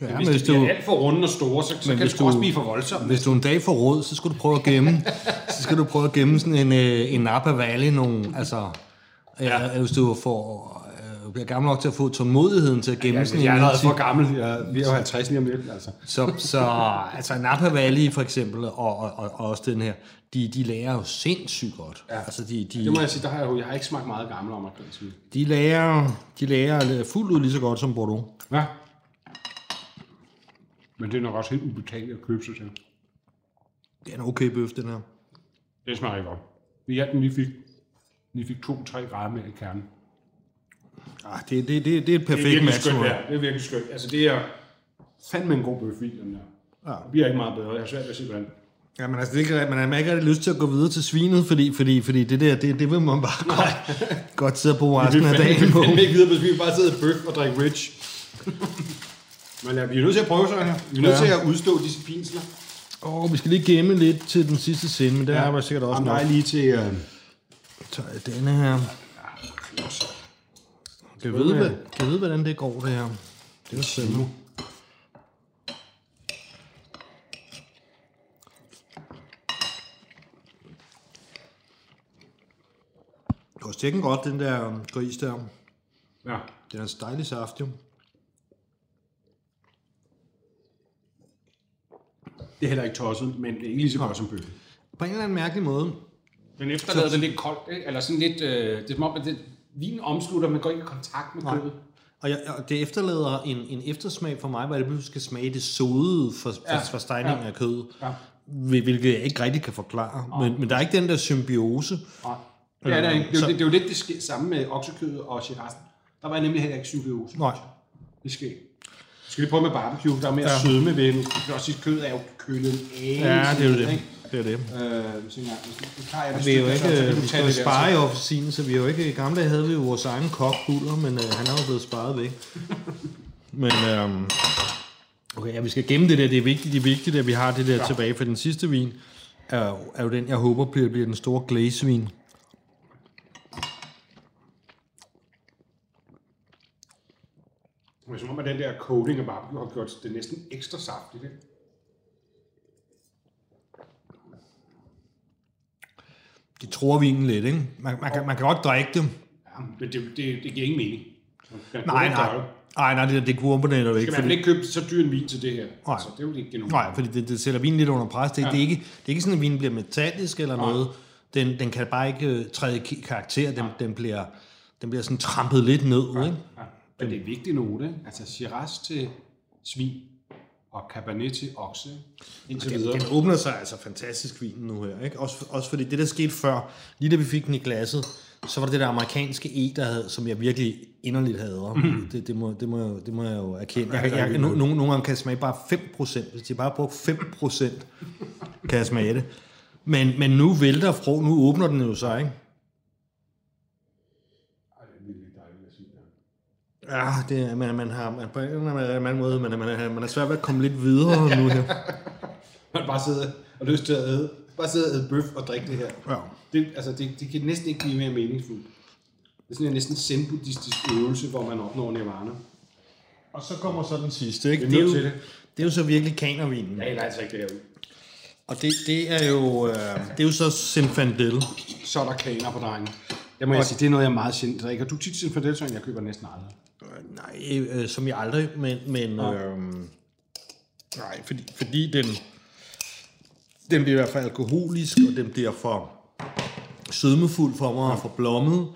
Ja, men hvis hvis det bliver du- alt for runde og store, så, så kan det sgu også du- blive for voldsomt. Hvis du en dag får råd, så skal du prøve at gemme, så skal du prøve at gemme sådan en, øh, en Napa Valley, nogle, altså, ja. hvis du får, øh, bliver gammel nok til at få tålmodigheden til at gemme Ja, sådan jeg er en, allerede for gammel. Jeg, vi er jo 50 lige om lidt, altså. så, så altså Napa Valley for eksempel, og, og, og, og også den her, de, de lærer jo sindssygt godt. Ja. Altså de, de, Det må jeg sige, der har jeg, jo, jeg har ikke smagt meget gammel amerikansk vin. de, lærer, de lærer fuldt ud lige så godt som Bordeaux. Ja. Men det er nok også helt ubetaleligt at købe sig til. Det er en okay bøf, den her. Det smager ikke godt. Vi hjalp den lige fik, lige fik 2-3 grader mere i kernen. Ah, det, det, det, det er et Det er perfekt match. skønt, ja. Det er virkelig skønt. Altså, det er fandme en god bøfvin, den der. Ja. Det bliver ikke meget bedre. Jeg har svært ved at se, hvordan. Ja, men altså, det er ikke, man har ikke rigtig lyst til at gå videre til svinet, fordi, fordi, fordi det der, det, det vil man bare godt, godt sidde på resten af dagen på. Vi vil ikke videre, vi vil bare sidde og bøf og drikke rich. Men ja, vi er nødt til at prøve så her. Vi er nødt Ja. til at udstå disse pinsler. Åh, vi skal lige gemme lidt til den sidste scene, men det er der sikkert også Om nok. dig lige til... Øh, Så er denne her. Kan vi vide, hvad, kan vi vide, hvordan det går, det her? Det er spændende. Du kan stikke den godt, den der um, gris der. ja. Den er så dejlig saft, jo. Det er heller ikke tosset, men det er ikke lige så godt som bøf. På en eller anden mærkelig måde, Den efterlader det lidt koldt, ikke? eller sådan lidt, øh, det er som om, at det, vin omslutter, men går ikke i kontakt med Nej. kødet. Og, jeg, og det efterlader en, en eftersmag for mig, hvor det pludselig skal smage det søde for, for, Ja. for stegningen Ja. af kødet. Ja. Hvil- Hvilket jeg ikke rigtig kan forklare. Men, men der er ikke den der symbiose. Nej. Det er, der ikke. det, er, Så- det, det er jo lidt det ske, samme med oksekødet og chirassen. Der var nemlig heller ikke symbiose. Nej. Det sker. Skal vi prøve med barbecue? Der er mere ja. sødme ved den. Også sige, at kødet er jo kølet af. Ja, det er jo det. Det er det. Øh, så ja, det Vi er jo ikke, så du vi skal spare i så- officinen, så vi er jo ikke, i gamle dage havde vi jo vores egen kok, Buller, men øh, han er jo blevet sparet væk. Men øhm, okay, ja, vi skal gemme det der, det er vigtigt, det er vigtigt, at vi har det der ja. tilbage, for den sidste vin er, jo- er jo den, jeg håber bliver, bliver den store glazevin. Det er som om, at den der coating af barbecue har gjort det næsten ekstra saftigt. Ikke? De tror vinen lidt, ikke? Man, man, kan, man kan godt drikke det. Ja, men det, det, det giver ingen mening. Man Nej, kunne nej. det. Nej, nej, det, det komponenter jo Skal ikke. man vel Fordi, ikke købe så dyr en vin til det her? Nej. Altså, det er jo ikke nogen. nej, fordi det, det sætter vinen lidt under pres. Det, ja. Ja. det, er ikke, det er ikke sådan, at vinen bliver metallisk eller noget. Den, den kan bare ikke øh, træde i karakter. Den, den, bliver, den bliver sådan trampet lidt ned, ikke? Ja. Men det er vigtigt note. ikke? Altså Shiraz til svin og Cabernet til okse. Indtil Den, videre. den åbner sig altså fantastisk vinen nu her. Ikke? Også, også fordi det, der skete før, lige da vi fik den i glasset, så var det det der amerikanske E, der havde, som jeg virkelig inderligt hader. Mm. Det, det, må, det, må, jeg, det må jeg jo erkende. Jeg, jeg, jeg, no, no, nogle gange kan jeg smage bare 5%. Hvis de bare bruger 5%, kan jeg smage det. Men, men nu vælter frå, nu åbner den jo sig, ikke? Ej, det er virkelig dejligt at sige. Ja, det, er- man, man har man, på en eller anden måde, man, man, man er svært ved at komme lidt videre nu her. Man bare sidder og lyst til at æde. Bare sidde og æde bøf og drikke det her. Ja. Det, altså, det, det kan næsten ikke blive mere meningsfuldt. Det er sådan en næsten zen-buddhistisk øvelse, hvor man opnår nirvana. Og så kommer så den sidste, ikke? Det er, jo, det. det er jo så virkelig kanervinen. Jeg altså ikke det her ud. Og det, det, er jo, øh, det er jo så Zinfandel. Så er der kaner på drengen. Det må jeg sige, det er noget, jeg er meget sjældent drikker. Du tit Zinfandel, så jeg køber næsten aldrig. Nej, øh, som jeg aldrig, men, men øh, nej, fordi, fordi den, den bliver i hvert fald alkoholisk, og den bliver for sødmefuld for mig og for blommet.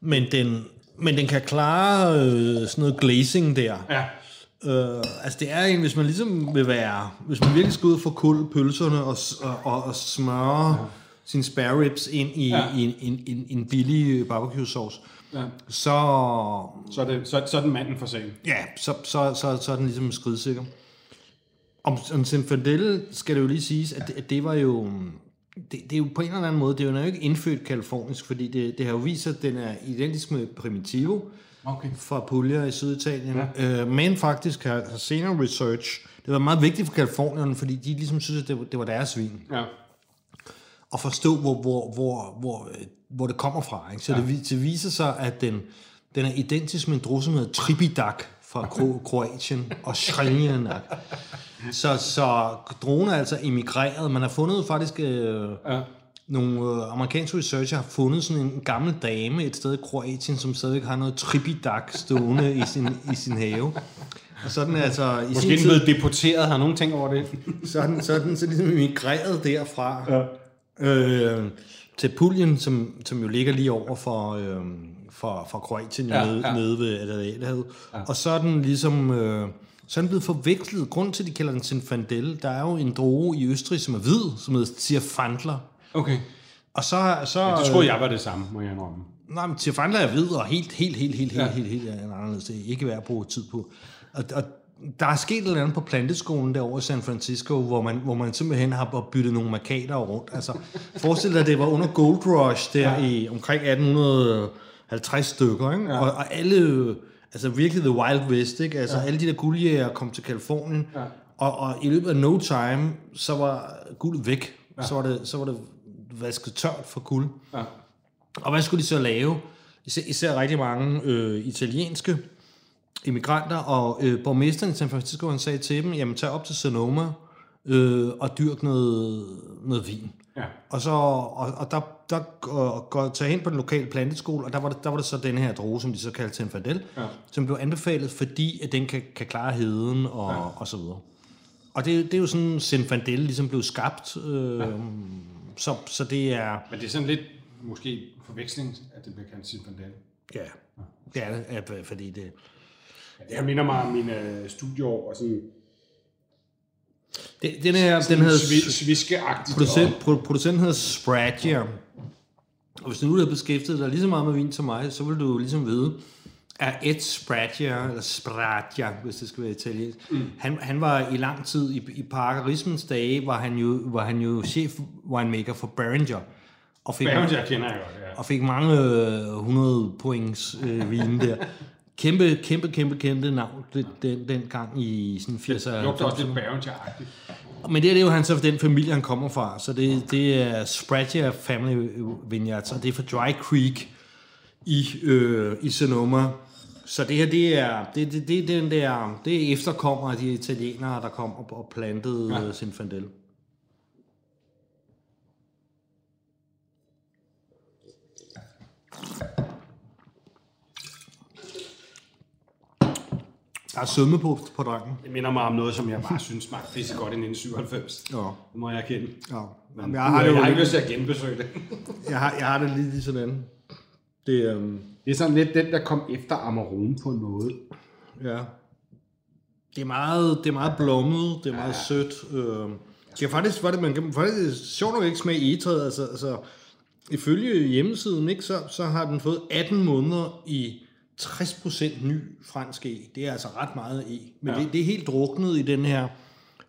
Men den, men den kan klare øh, sådan noget glazing der. Ja. Øh, altså det er en, hvis man ligesom vil være, hvis man virkelig skal ud for kul pølserne og, og, og, og smøre ja. Sine spare ribs ind i, ja. I en, en, en, en billig barbecue sauce, ja. så, Så, er det, så, så er den manden for sagen. ja, så, så, så, så er den ligesom skridsikker. Om, om Zinfandel skal det jo lige siges, at det, at det var jo... Det, det er jo på en eller anden måde, det er jo ikke indfødt kalifornisk, fordi det, det har jo vist sig, at den er identisk med Primitivo Okay. fra Puglia i Syditalien. Ja. Øh, men faktisk har, har senere research, det var meget vigtigt for Kalifornien, fordi de ligesom synes, at det, var- det var deres vin. Ja. At forstå, hvor, hvor, hvor, hvor, øh, hvor det kommer fra. Ikke? Så ja. det, det viser sig, at den, den er identisk med en drusse, hedder Tribidak fra Kro- Kroatien og Shreljanak. Så, så dronen er altså emigreret. Man har fundet faktisk... Øh, Ja. nogle øh, amerikanske researcher har fundet sådan en gammel dame et sted i Kroatien, som stadigvæk har noget tribidak stående i sin, i sin have. Og så er den altså... I Måske den blevet deporteret. Har nogen tænkt over det? så den, så er den så ligesom emigreret derfra ja. Øh, til Puljen, som, som jo ligger lige over for, øh, for, for Kroatien, ja, Ja, nede, ja. nede ved Adriaterhavet. Ja. Og så er den ligesom... Øh, så er den blevet forvekslet. Grund til, at de kalder den Zinfandel, der er jo en droge i Østrig, som er hvid, som hedder Zierfandler. Okay. Og så, så, Det troede jeg var det samme, må jeg indrømme. Nej, men Tirfandler er hvid og helt, helt, helt, helt, helt, Ja. helt, helt, helt anderledes. Det er ikke værd at bruge tid på. Og, og der er sket et eller andet på planteskolen derovre i San Francisco, hvor man, hvor man simpelthen har byttet nogle markader rundt. Altså, forestil dig, at det var under Gold Rush der ja. i omkring 1850 stykker, ikke? Ja. Og, og alle, altså virkelig the wild west, ikke? Altså ja. alle de der guldjæger kom til Kalifornien, ja. og, og i løbet af no time, så var guldet væk. Ja. Så, var det, så var det vasket tørt for guld. Ja. Og hvad skulle de så lave? Især, især rigtig mange øh, italienske immigranter, og øh, borgmesteren i San Francisco, han sagde til dem, jamen tag op til Sonoma øh, og dyrk noget, noget vin. Ja. Og, så, og, og der, der går, går tage hen på den lokale planteskole, og der var det, der var det så den her droge, som de så kaldte Zinfandel, ja. som blev anbefalet, fordi at den kan, kan klare heden og, ja. og så videre. Og det, det er jo sådan, Zinfandel ligesom blev skabt. Øh, ja. så, så det er... Men det er sådan lidt, måske forveksling, at det bliver kaldt Zinfandel. Ja, det er det, fordi det... Jeg minder mig om mine øh, studieår, og sådan, det den her, den sådan hedder... svi- sviskeagtigt. Producent, pro, producenten hedder Spragia. Og hvis du nu har beskæftiget dig lige så meget med vin som mig, så vil du ligesom vide, at Ed Spragia, eller Spragia, hvis det skal være italiensk, mm. han, han var i lang tid, i, i parkerismens dage, var han jo, var han jo chef winemaker for Behringer. Og fik, Bærens, kender jeg godt, ja. og fik mange øh, 100 points øh, vin der. Kæmpe, kæmpe, kæmpe, kæmpe navn det, den, den gang i sådan 80'erne. Det lugter også lidt Bærens-agtigt. Men det, er- det jo han så for den familie, han kommer fra. Så det, det er Spragia Family Vineyards, og det er fra Dry Creek i, øh, i Sonoma. Så det her, det er, det, det, det, den der, det er efterkommer af de italienere, der kom og, og plantede ja. Zinfandel. Der er sømme på, på drengen. Det minder mig om noget, som jeg bare synes smagte pisse godt i 1997. Ja. Det må jeg erkende. Ja. Men Men jeg har, har det jo jeg har ikke lyst til at genbesøge det. Jeg har, jeg har det lidt lige sådan. Det, øhm, Det er sådan lidt den, der kom efter Amarone på en måde. ja. Det er meget, det er meget blommet, det er meget ja. sødt. Øh. Det kan faktisk, var det, man kan faktisk sjovt nok ikke smage egetræet. Altså, altså, ifølge hjemmesiden, ikke, så, så har den fået 18 måneder i 60% ny fransk e. Det er altså ret meget e. Men Ja. det, det er helt druknet i den her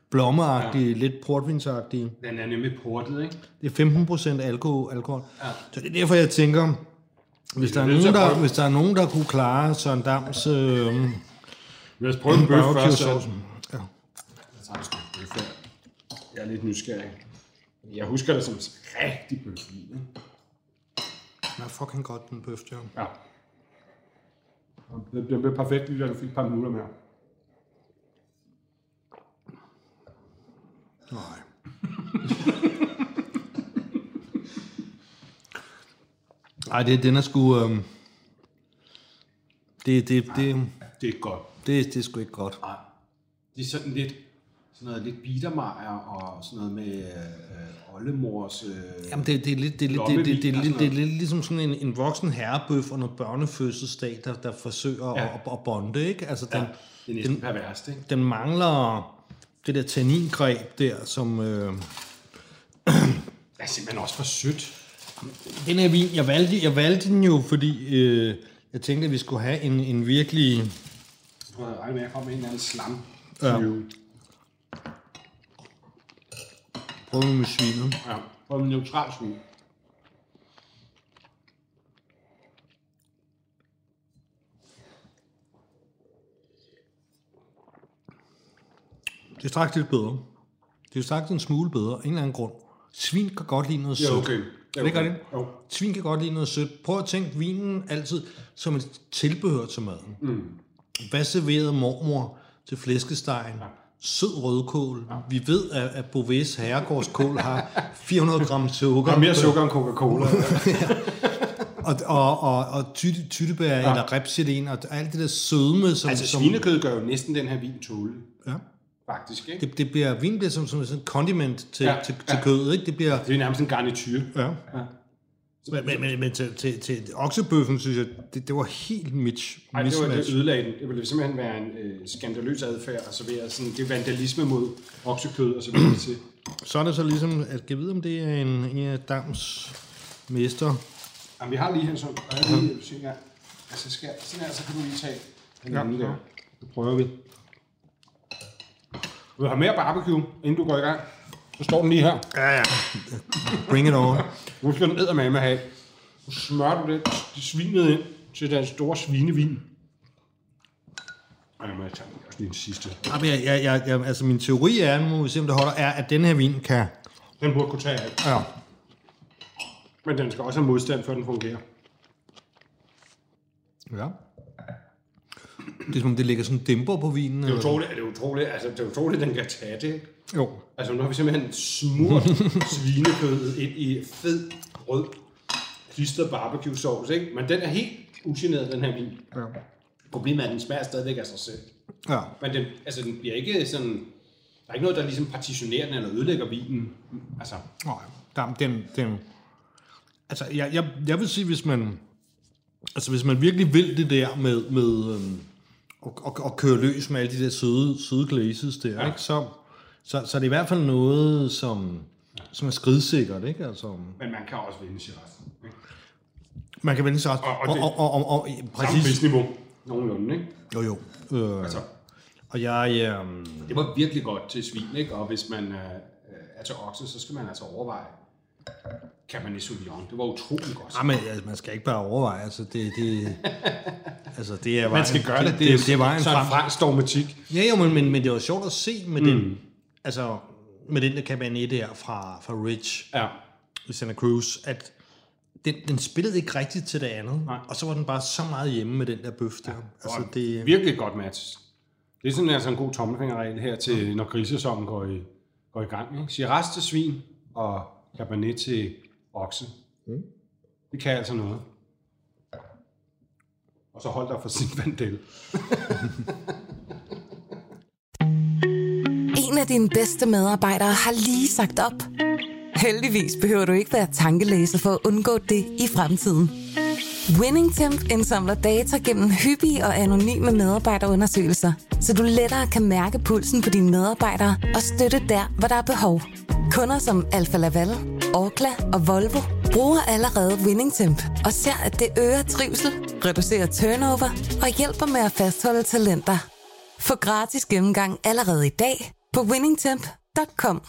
blommeagtige, ja. lidt portvinsagtige. Den er nemlig portet, ikke? Det er 15 procent alkohol. alkohol. Ja. Så det er derfor, jeg tænker, hvis der, er nogen, der, hvis der er nogen, der kunne klare Søren Dams øh, Lad os prøve en bøf først. barbecue-sauce. Ja. Jeg er lidt nysgerrig. Jeg husker det som rigtig bøfvin? Den er fucking godt, den bøf, jo. Ja. Det det blev perfekt, lige da du fik et par minutter mere. Nej. Ej, det, den er sgu... Øh, det, det, det, Det er godt. det, det er sgu ikke godt. Nej. Det er sådan lidt, sådan noget lidt biedermeier og sådan noget med øh, oldemors... Øh, Jamen, det, det, er lidt, det, er lidt, det, det, det, er lidt, det er lidt ligesom sådan en, en voksen herrebøf og noget børnefødselsdag, der, der forsøger Ja. at, at bonde, ikke? Altså, den, ja, det er næsten perverst, ikke? den mangler det der tanningreb der, som... Øh, Det er simpelthen også for sødt. den her vin, jeg valgte, jeg valgte den jo, fordi øh, jeg tænkte, at vi skulle have en, en virkelig... Prøv at regne med, at jeg kommer med en eller anden slam. Ja. Ja. Prøv med svinet. ja. Prøv en neutral svin. Det er straks lidt bedre. Det er straks en smule bedre, af en eller anden grund. Svin kan godt lide noget Ja, sødt. okay. Ja, Det gør okay. det. Jo. Svin kan godt lide noget sødt. Prøv at tænke vinen altid som et tilbehør til maden. Mm. Hvad serverede mormor til flæskestegen? Ja. Sød rødkål. Ja. Vi ved, at, at Beauvais herregårdskål har 400 gram sukker. Er mere sukker end Coca-Cola. Og, og, og, og tytte, tyttebær ja. eller repsilin og alt det der sødme, som... altså, som svinekød gør jo næsten den her vin tåle. ja. Faktisk, ikke? Det, det, bliver, vin bliver som, som sådan en condiment til, Ja, ja. til, til ja. kødet, ikke? Det bliver... det er nærmest en garnityr. Ja. Men, men, men, men til, til, til oksebøffen, synes jeg, det, det var helt mitch, Ej, det var det ødelagde den. Det ville simpelthen være en øh, skandaløs adfærd at servere sådan, det er vandalisme mod oksekød og så videre til. Så er det så ligesom, at jeg ved, om det er en, en Dams mester. Jamen, vi har lige her sådan, og jeg lige. Altså, skal, sådan her, så kan du lige tage den Ja. anden der. Så prøver vi. Vil du have mere barbecue, inden du går i gang? Så står den lige her. Ja, ja. Bring it on. Nu skal den eddermame med have. Nu smører du det, det svinet ind til den store svinevin. Ej, jeg må jeg tage også lige en sidste. Jamen, Jeg, jeg, jeg, jeg, altså min teori er, nu må vi se, om det holder, er, at den her vin kan... Den burde kunne tage alt. Ja. Men den skal også have modstand, før den fungerer. ja. Det er som om, det lægger sådan en dæmper på vinen. Det er utroligt, det er utroligt, altså, det er utroligt, den kan tage det. Jo. Altså, nu har vi simpelthen smurt svinekødet ind i fed, rød, klistret barbecue sauce, ikke? Men den er helt ugeneret, den her vin. Ja. Problemet er, at den smager stadigvæk af sig selv. ja. Men den, altså, den bliver ikke sådan Der er ikke noget, der ligesom partitionerer den eller ødelægger vinen. Altså, Nej, der, den, den, altså jeg, jeg, jeg vil sige, hvis man, altså hvis man virkelig vil det der med, med øhm, at, at, at køre løs med alle de der søde, søde glazes der, ja. ikke? Så, så, så er det i hvert fald noget, som, som er skridsikkert, ikke? Altså, men man kan også vinde Shiraz. ikke? man kan vende sig Og- og og, det- og, og, og, og, Samme præcis, prisniveau. Nogenlunde, ikke? jo jo, øh, Altså, og jeg, øhm, det var virkelig godt til svin, ikke? Og hvis man øh, er til okse, så skal man altså overveje Cabernet Sauvignon. Det var utrolig godt. ah, men, altså, man skal ikke bare overveje, altså det, det, altså det er Man skal gøre det. det, det, det er vejen så frem. en fransk dogmatik. Ja, jo, men, men, men det var sjovt at se med mm. den, altså med den der Cabernet der fra, fra Ridge Ja. i Santa Cruz, at den, den spillede ikke rigtigt til det andet, Nej. og så var den bare så meget hjemme med den der bøf der. altså det, Virkelig godt match. Det er sådan altså en god tommelfingerregel her til, når grisesæsonen går i, går i gang. Ikke? Shiraz til svin og Cabernet til okse. Mm. Det kan altså noget. Og så hold dig for sin vandel. En af dine bedste medarbejdere har lige sagt op. Heldigvis behøver du ikke være tankelæser for at undgå det i fremtiden. WinningTemp indsamler data gennem hyppige og anonyme medarbejderundersøgelser, så du lettere kan mærke pulsen på dine medarbejdere og støtte der, hvor der er behov. Kunder som Alfa Laval, Orkla og Volvo bruger allerede WinningTemp og ser, at det øger trivsel, reducerer turnover og hjælper med at fastholde talenter. Få gratis gennemgang allerede i dag på winningtemp.com.